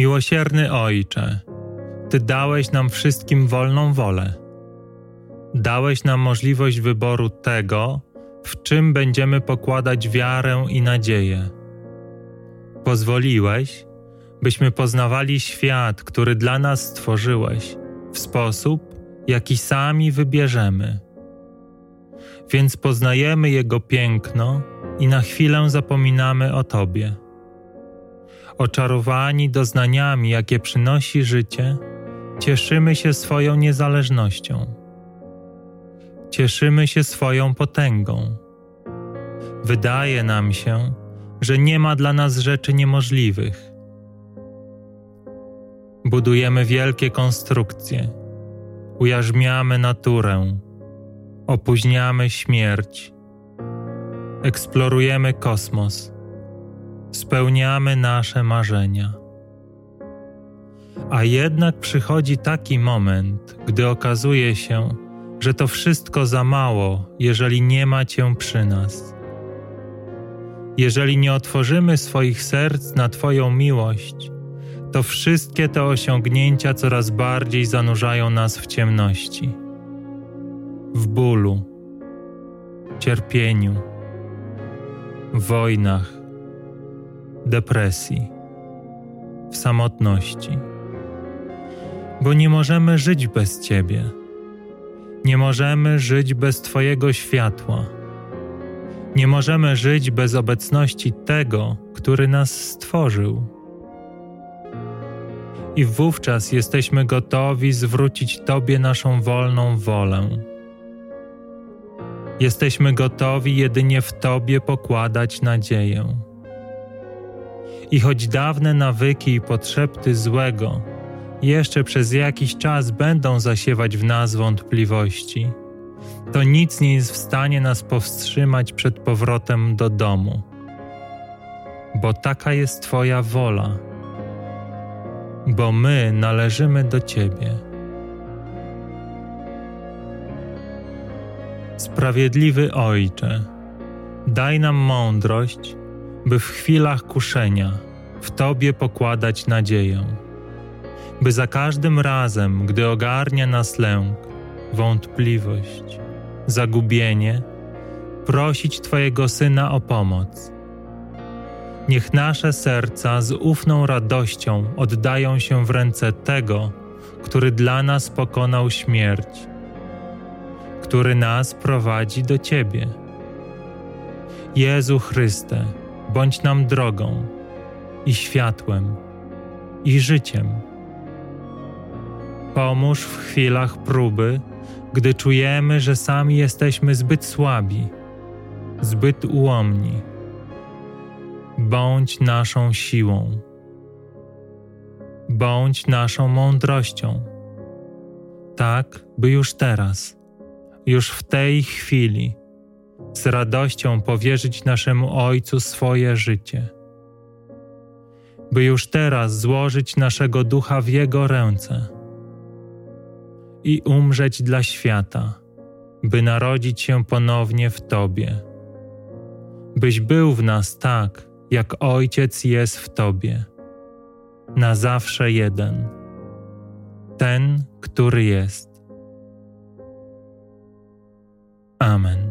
Miłosierny Ojcze, Ty dałeś nam wszystkim wolną wolę. Dałeś nam możliwość wyboru tego, w czym będziemy pokładać wiarę i nadzieję. Pozwoliłeś, byśmy poznawali świat, który dla nas stworzyłeś, w sposób, jaki sami wybierzemy. Więc poznajemy Jego piękno i na chwilę zapominamy o Tobie. Oczarowani doznaniami, jakie przynosi życie, cieszymy się swoją niezależnością. Cieszymy się swoją potęgą. Wydaje nam się, że nie ma dla nas rzeczy niemożliwych. Budujemy wielkie konstrukcje, ujarzmiamy naturę, opóźniamy śmierć, eksplorujemy kosmos, spełniamy nasze marzenia. A jednak przychodzi taki moment, gdy okazuje się, że to wszystko za mało, jeżeli nie ma Cię przy nas. Jeżeli nie otworzymy swoich serc na Twoją miłość, to wszystkie te osiągnięcia coraz bardziej zanurzają nas w ciemności, w bólu, cierpieniu, wojnach, depresji, w samotności. Bo nie możemy żyć bez Ciebie. Nie możemy żyć bez Twojego światła. Nie możemy żyć bez obecności tego, który nas stworzył. I wówczas jesteśmy gotowi zwrócić Tobie naszą wolną wolę. Jesteśmy gotowi jedynie w Tobie pokładać nadzieję. I choć dawne nawyki i potrzepty złego jeszcze przez jakiś czas będą zasiewać w nas wątpliwości, to nic nie jest w stanie nas powstrzymać przed powrotem do domu. Bo taka jest Twoja wola, bo my należymy do Ciebie. Sprawiedliwy Ojcze, daj nam mądrość, by w chwilach kuszenia w Tobie pokładać nadzieję by za każdym razem, gdy ogarnia nas lęk, wątpliwość, zagubienie, prosić Twojego Syna o pomoc. Niech nasze serca z ufną radością oddają się w ręce tego, który dla nas pokonał śmierć, który nas prowadzi do Ciebie. Jezu Chryste, bądź nam drogą i światłem i życiem. Pomóż w chwilach próby, gdy czujemy, że sami jesteśmy zbyt słabi, zbyt ułomni. Bądź naszą siłą. Bądź naszą mądrością. Tak, by już teraz, już w tej chwili, z radością powierzyć naszemu Ojcu swoje życie. By już teraz złożyć naszego ducha w Jego ręce i umrzeć dla świata, by narodzić się ponownie w Tobie. Byś był w nas tak, jak Ojciec jest w Tobie, na zawsze jeden, ten, który jest. Amen.